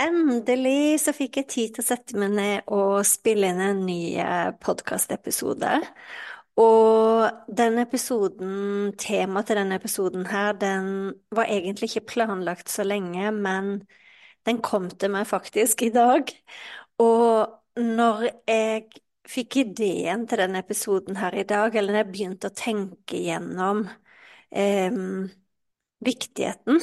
Endelig så fikk jeg tid til å sette meg ned og spille inn en ny eh, podkastepisode. Og den episoden, temaet til denne episoden her, den var egentlig ikke planlagt så lenge, men den kom til meg faktisk i dag. Og når jeg fikk ideen til denne episoden her i dag, eller når jeg begynte å tenke gjennom eh, viktigheten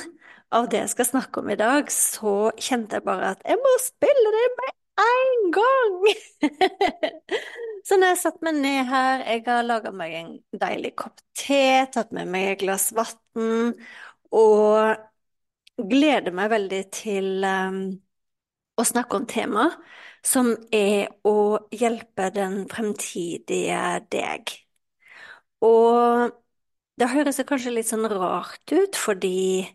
av det jeg skal snakke om i dag, så kjente jeg bare at jeg må spille det med en gang! så når jeg satte meg ned her, jeg har laga meg en deilig kopp te, tatt med meg et glass vann, og gleder meg veldig til um, å snakke om temaet, som er å hjelpe den fremtidige deg. Og det høres kanskje litt sånn rart ut, fordi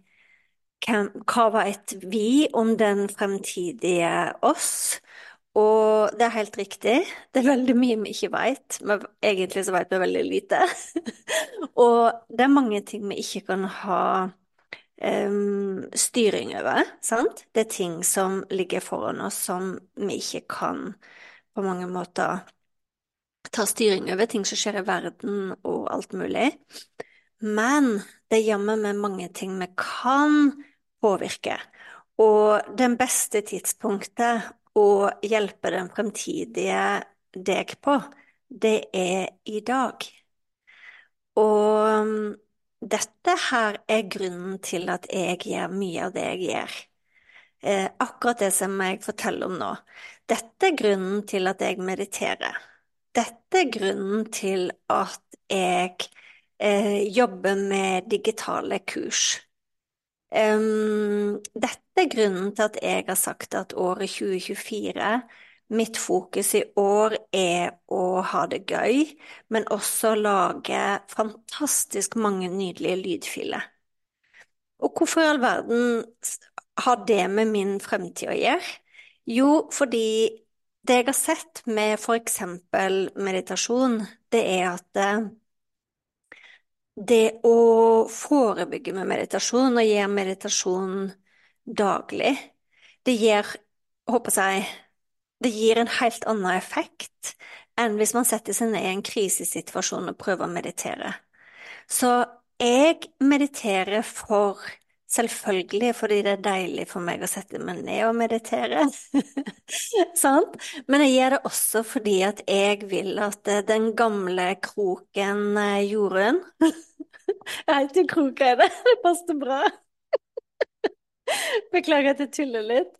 hva var et vi om den fremtidige oss? Og det er helt riktig, det er veldig mye vi ikke men egentlig så vet vi veldig lite. og det er mange ting vi ikke kan ha um, styring over, sant? Det er ting som ligger foran oss som vi ikke kan på mange måter ta styring over, ting som skjer i verden og alt mulig. Men det er meg mange ting vi kan påvirke. Og den beste tidspunktet å hjelpe den fremtidige deg på, det er i dag. Og um, dette her er grunnen til at jeg gjør mye av det jeg gjør. Eh, akkurat det som jeg forteller om nå. Dette er grunnen til at jeg mediterer. Dette er grunnen til at jeg eh, jobber med digitale kurs. Um, dette er grunnen til at jeg har sagt at året 2024 Mitt fokus i år er å ha det gøy, men også lage fantastisk mange nydelige lydfiler. Og hvorfor i all verden har det med min fremtid å gjøre? Jo, fordi det jeg har sett med for eksempel meditasjon, det er at eh, det å forebygge med meditasjon og gjøre meditasjon daglig, det gir, håper jeg, det gir en helt annen effekt enn hvis man setter seg ned i en krisesituasjon og prøver å meditere. Så jeg mediterer for Selvfølgelig fordi det er deilig for meg å sette meg ned og meditere, sant? Men jeg gjør det også fordi at jeg vil at eh, den gamle kroken jorden Jeg heter Krok, er det, det passer bra. Beklager at jeg tuller litt.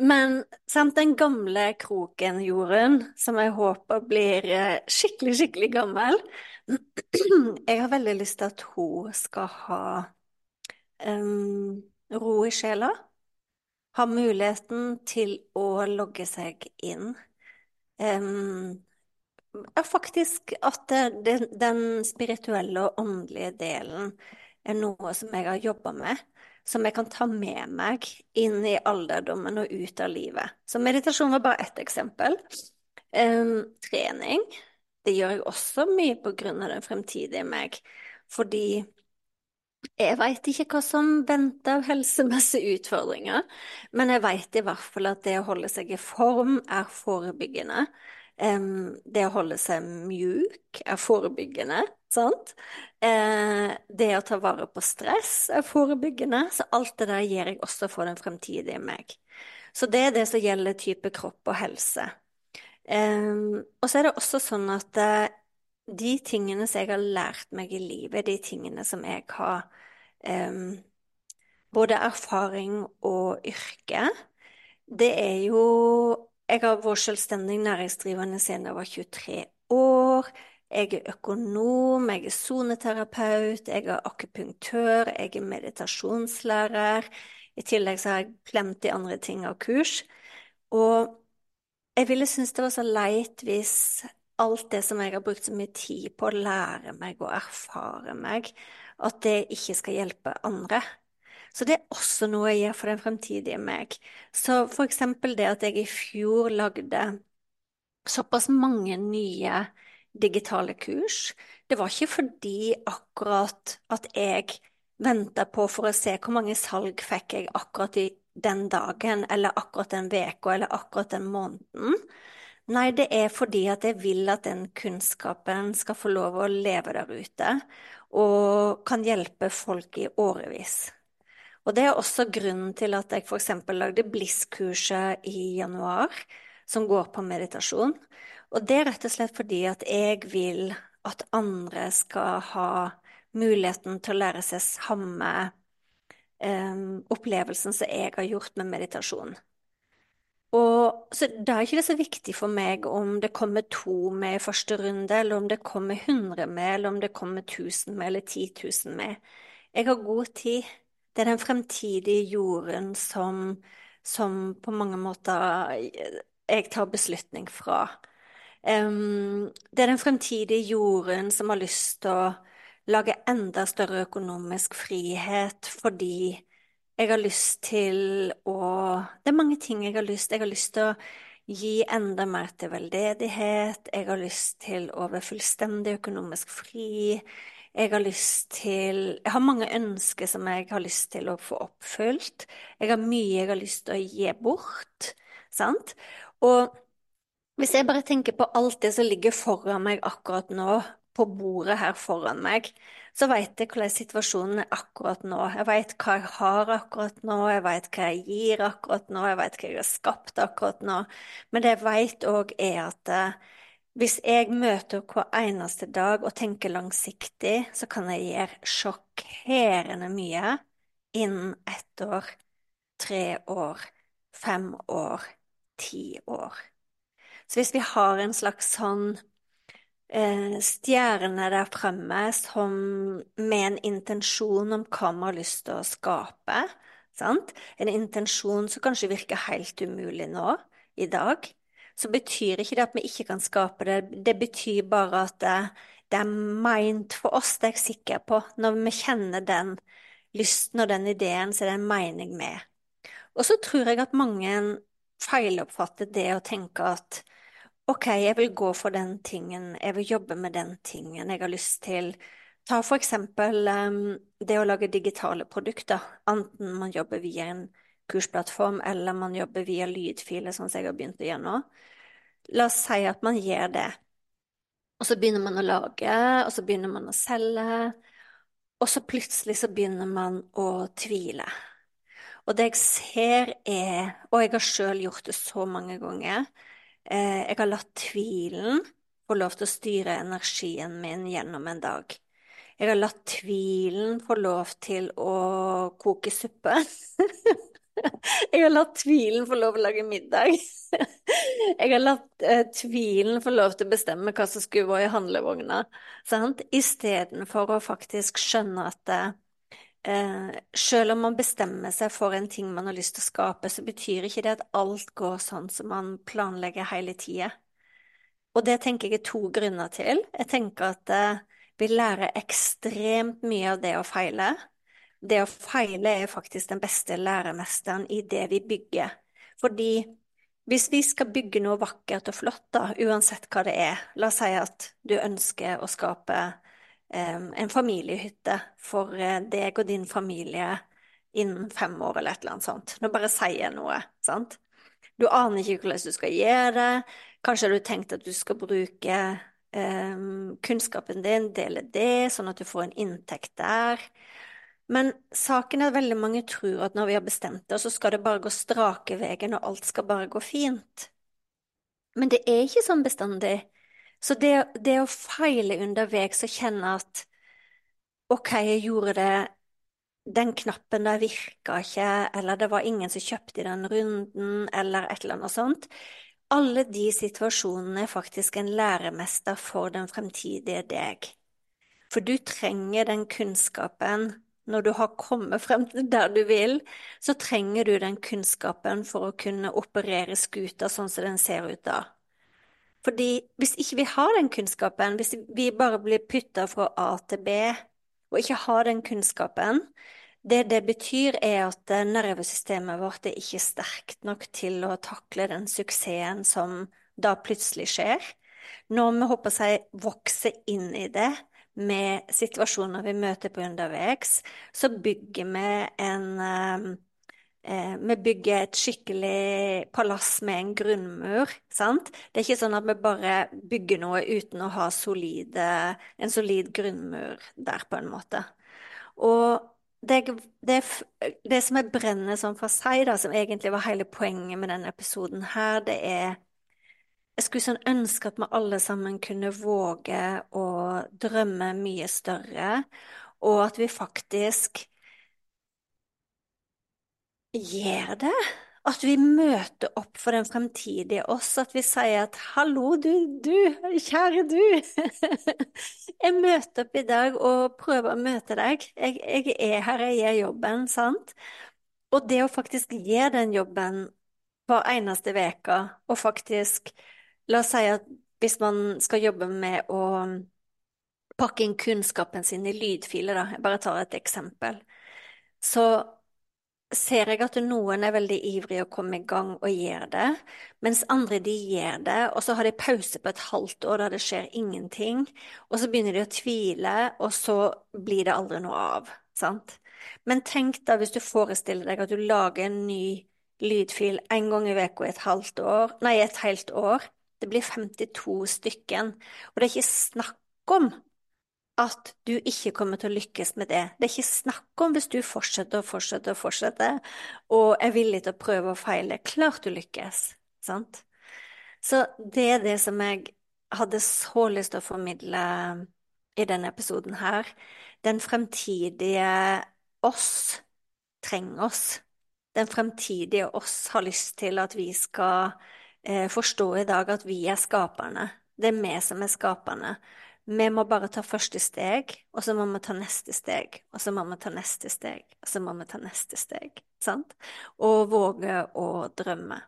Men sant, den gamle kroken Jorunn, som jeg håper blir eh, skikkelig, skikkelig gammel Jeg har veldig lyst til at hun skal ha ro i sjela. Ha muligheten til å logge seg inn. Um, er faktisk at det, den spirituelle og åndelige delen er noe som jeg har jobba med, som jeg kan ta med meg inn i alderdommen og ut av livet. Så meditasjon var bare ett eksempel. Um, trening, det gjør jeg også mye på grunn av den fremtidige meg, fordi Jeg vet ikke hva som venter av helsemessige utfordringer, men jeg vet i hvert fall at det å holde seg i form er forebyggende. Det å holde seg mjuk er forebyggende, sant? Eh, det å ta vare på stress er forebyggende, så alt det der gjør jeg også for den fremtidige meg. Så det er det som gjelder type kropp og helse. Og så er det også sånn at eh, de tingene som jeg har lært meg i livet, de tingene som jeg har um, både erfaring og yrke, det er jo Jeg har vært selvstendig næringsdrivende siden jeg var 23 år. Jeg er økonom, jeg er soneterapeut, jeg er akupunktør, jeg er meditasjonslærer. I tillegg så har jeg glemt de andre ting av kurs. Og jeg ville synes det var så leit hvis alt det som jeg har brukt så mye tid på å lære meg og erfare meg, at det ikke skal hjelpe andre. Så det er også noe jeg gjør for den fremtidige meg. Så for eksempel det at jeg i fjor lagde såpass mange nye digitale kurs. Det var ikke fordi akkurat at jeg venta på for å se hvor mange salg fikk jeg akkurat i den dagen, eller akkurat den veka, eller akkurat den måneden. Nei, det er fordi at jeg vil at den kunnskapen skal få lov å leve der ute, og kan hjelpe folk i årevis. Og det er også grunnen til at jeg f.eks. lagde Bliss-kurset i januar, som går på meditasjon. Og det er rett og slett fordi at jeg vil at andre skal ha muligheten til å lære seg samme um, opplevelsen som jeg har gjort med meditasjon. Og så Da er ikke det så viktig for meg om det kommer to med i første runde, eller om det kommer 100 med, eller om det kommer 1000 med, eller 10 000 med. Jeg har god tid. Det er den fremtidige jorden som, som på mange måter jeg tar beslutning fra. Um, det er den fremtidige jorden som har lyst til å lage enda større økonomisk frihet fordi jeg har lyst til å Det er mange ting jeg har lyst Jeg har lyst til å gi enda mer til veldedighet. Jeg har lyst til å være fullstendig økonomisk fri. Jeg har lyst til Jeg har mange ønsker som jeg har lyst til å få oppfylt. Jeg har mye jeg har lyst til å gi bort. Sant? Og hvis jeg bare tenker på alt det som ligger foran meg akkurat nå, på bordet her foran meg, så vet jeg hvordan situasjonen er akkurat nå. Jeg vet hva jeg har akkurat nå, jeg vet hva jeg gir akkurat nå, jeg vet hva jeg har skapt akkurat nå. Men det jeg vet òg, er at eh, hvis jeg møter hver eneste dag og tenker langsiktig, så kan jeg gjøre sjokkerende mye innen ett år, tre år, fem år, ti år. Så hvis vi har en slags sånn eh, stjerne der fremme som, med en intensjon om hva vi har lyst til å skape. Sant? En intensjon som kanskje virker helt umulig nå, i dag. Så betyr ikke det at vi ikke kan skape det. Det betyr bare at det, det er meint for oss, det er jeg sikker på. Når vi kjenner den lysten og den ideen, så er det en mening med. Og så tror jeg at mange feiloppfatter det å tenke at OK, jeg vil gå for den tingen, jeg vil jobbe med den tingen jeg har lyst til. Ta for eksempel um, det å lage digitale produkter, enten man jobber via en kursplattform eller man jobber via lydfiler, sånn som jeg har begynt å gjøre nå. La oss si at man gjør det, og så begynner man å lage, og så begynner man å selge, og så plutselig så begynner man å tvile. Og det jeg ser er, og jeg har sjøl gjort det så mange ganger, jeg har latt tvilen få lov til å styre energien min gjennom en dag. Jeg har latt tvilen få lov til å koke suppe. Jeg har latt tvilen få lov til å lage middag. Jeg har latt eh, tvilen få lov til å bestemme hva som skulle være i handlevogna? Istedenfor å faktisk skjønne at uh, Eh, selv om man bestemmer seg for en ting man har lyst til å skape, så betyr ikke det at alt går sånn som man planlegger hele tida. Og det tenker jeg er to grunner til. Jeg tenker at eh, vi lærer ekstremt mye av det å feile. Det å feile er faktisk den beste læremesteren i det vi bygger. Fordi hvis vi skal bygge noe vakkert og flott, da, uansett hva det er, la oss si at du ønsker å skape en familiehytte for uh, deg og din familie innen fem år, eller et eller annet sånt. Nå bare sier jeg noe, sant? Du aner ikke hvordan du skal gjøre det. Kanskje har du tenkt at du skal bruke um, kunnskapen din, dele det, sånn at du får en inntekt der. Men saken er at veldig mange tror at når vi har bestemt det, så skal det bare gå strake veien, og alt skal bare gå fint. Men det er ikke sånn bestandig. Så det, det å feile underveis og kjenne at OK, jeg gjorde det, den knappen der virka ikke, eller det var ingen som kjøpte i den runden, eller et eller annet sånt. Alle de situasjonene er faktisk en læremester for den fremtidige deg. For du trenger den kunnskapen når du har kommet frem til der du vil, så trenger du den kunnskapen for å kunne operere skuta sånn som den ser ut da. Fordi hvis ikke vi har den kunnskapen, hvis vi bare blir putta fra A til B og ikke har den kunnskapen, det det betyr, er at nervesystemet vårt er ikke sterkt nok til å takle den suksessen som da plutselig skjer. Når vi håper seg vokser inn i det, med situasjoner vi møter på underveis, så bygger vi en eh, Vi bygger et skikkelig palass med en grunnmur, sant? Det er ikke sånn at vi bare bygger noe uten å ha solide, en solid grunnmur der, på en måte. Og det, det, det som jeg brenner sånn for seg, da, som egentlig var hele poenget med denne episoden her, det er jeg skulle sånn ønske at vi alle sammen kunne våge å drømme mye større, og at vi faktisk gjør det. At vi møter opp for den fremtidige oss, at vi sier at 'hallo, du, du, kjære du'. jeg møter opp i dag og prøver å møte deg. Jeg, jeg er her, jeg gjør jobben, sant? Og det å faktisk gjøre den jobben hver eneste uke, og faktisk La oss si at hvis man skal jobbe med å pakke inn kunnskapen sin i lydfiler, da, jeg bare tar et eksempel, så ser jeg at noen er veldig ivrige å komme i gang og gjøre det, mens andre de gjør det, og så har de pause på et halvt år der det skjer ingenting, og så begynner de å tvile, og så blir det aldri noe av, sant? Men tenk da hvis du forestiller deg at du lager en ny lydfil en gang i uka i et halvt år, nei, et helt år, det blir 52 stykken. Og det er ikke snakk om at du ikke kommer til å lykkes med det. Det er ikke snakk om hvis du fortsetter og fortsetter og fortsetter og er villig til å prøve og feile. Klart du lykkes, sant? Så det er det som jeg hadde så lyst til å formidle i denne episoden her. Den fremtidige oss trenger oss. Den fremtidige oss har lyst til at vi skal eh, forstå i dag at vi er skaperne. Det er vi som er skaperne. Vi må bare ta første steg, og så må vi ta neste steg, og så må vi ta neste steg, og så må vi ta neste steg, sant? Og våge å drømme.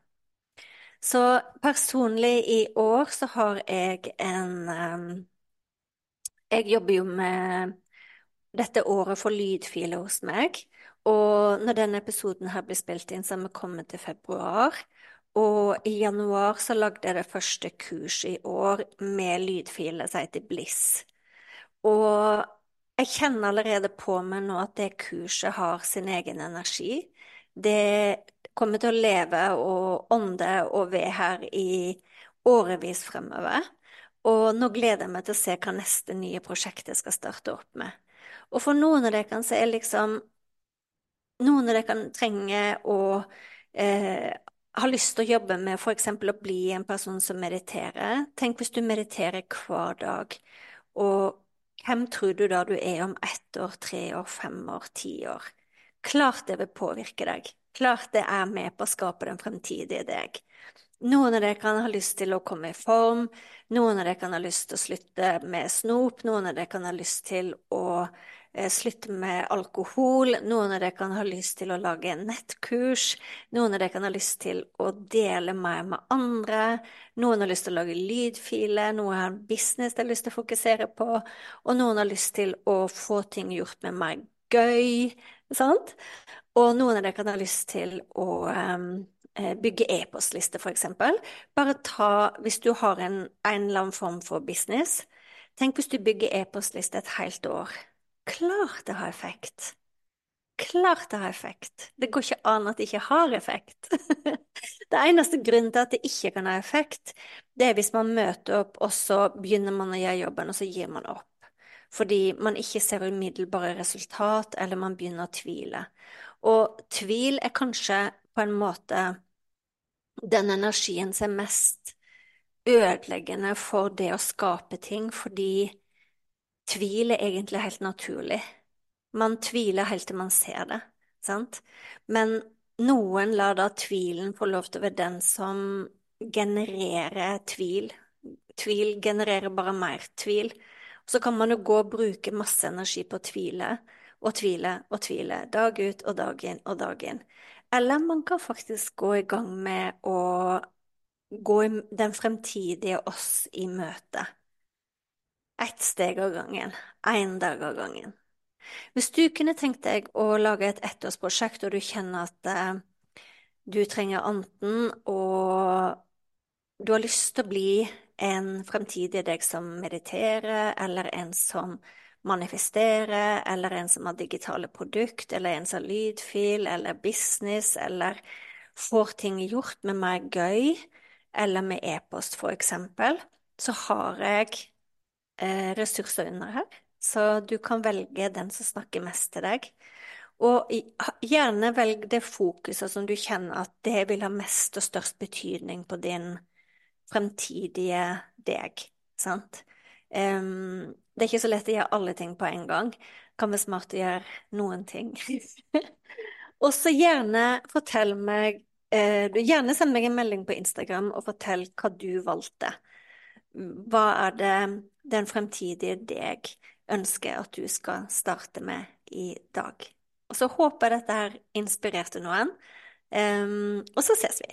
Så personlig i år så har jeg en um, Jeg jobber jo med dette året for lydfiler hos meg, og når denne episoden her blir spilt inn, så har vi kommet til februar. Og i januar så lagde jeg det første kurset i år med lydfiler som heter Bliss. Og jeg kjenner allerede på meg nå at det kurset har sin egen energi. Det kommer til å leve og ånde og være her i årevis fremover. Og nå gleder jeg meg til å se hva neste nye prosjekt jeg skal starte opp med. Og for noen av dere så er liksom Noen av dere kan trenge å eh, har lyst til å jobbe med f.eks. å bli en person som mediterer. Tenk hvis du mediterer hver dag, og hvem tror du da du er om ett år, tre år, fem år, ti år? Klart det vil påvirke deg. Klart det er med på å skape den fremtidige deg. Noen av dere kan ha lyst til å komme i form, noen av dere kan ha lyst til å slutte med snop, noen av dere kan ha lyst til å Eh, slutte med alkohol. Noen av dere kan ha lyst til å lage nettkurs. Noen av dere kan ha lyst til å dele mer med andre. Noen har lyst til å lage lydfiler. Noen har en business de har lyst til å fokusere på. Og noen har lyst til å få ting gjort med mer gøy. Sant? Og noen av dere kan ha lyst til å um, bygge e-postliste, f.eks. Bare ta, hvis du har en, en eller annen form for business, Tenk hvis du bygger e-postliste et helt år. Klart det har effekt. Klart det har effekt. Det går ikke an at det ikke har effekt. Det eneste grunnen til at det ikke kan ha effekt, det er hvis man møter opp, og så begynner man å gjøre jobben, og så gir man opp. Fordi man ikke ser umiddelbare resultat, eller man begynner å tvile. Og tvil er kanskje på en måte den energien som er mest ødeleggende for det å skape ting, fordi tvil er egentlig helt naturlig. Man tviler helt til man ser det, sant? Men noen lar da tvilen få lov til å være den som genererer tvil. Tvil genererer bare mer tvil. Så kan man jo gå og bruke masse energi på å tvile og tvile og tvile, dag ut og dag inn og dag inn. Eller man kan faktisk gå i gang med å gå i den fremtidige oss i møte. Ett steg av gangen, én dag av gangen. Hvis du kunne tenkt deg å lage et ettårsprosjekt, og du kjenner at eh, du trenger anten og Du har lyst til å bli en fremtidig deg som mediterer, eller en som manifesterer, eller en som har digitale produkt, eller en som har lydfil, eller business, eller får ting gjort med mer gøy, eller med e-post, for eksempel, så har jeg eh, ressurser under her så du kan velge den som snakker mest til deg. Og gjerne velg det fokuset som du kjenner at det vil ha mest og størst betydning på din fremtidige deg, sant? Um, det er ikke så lett å gjøre alle ting på en gang. Kan være smart å gjøre noen ting. og så gjerne fortell meg eh, Gjerne send meg en melding på Instagram og fortell hva du valgte. Hva er det den fremtidige deg ønsker at du skal starte med i dag. Og så håper jeg dette her inspirerte noen, um, og så ses vi.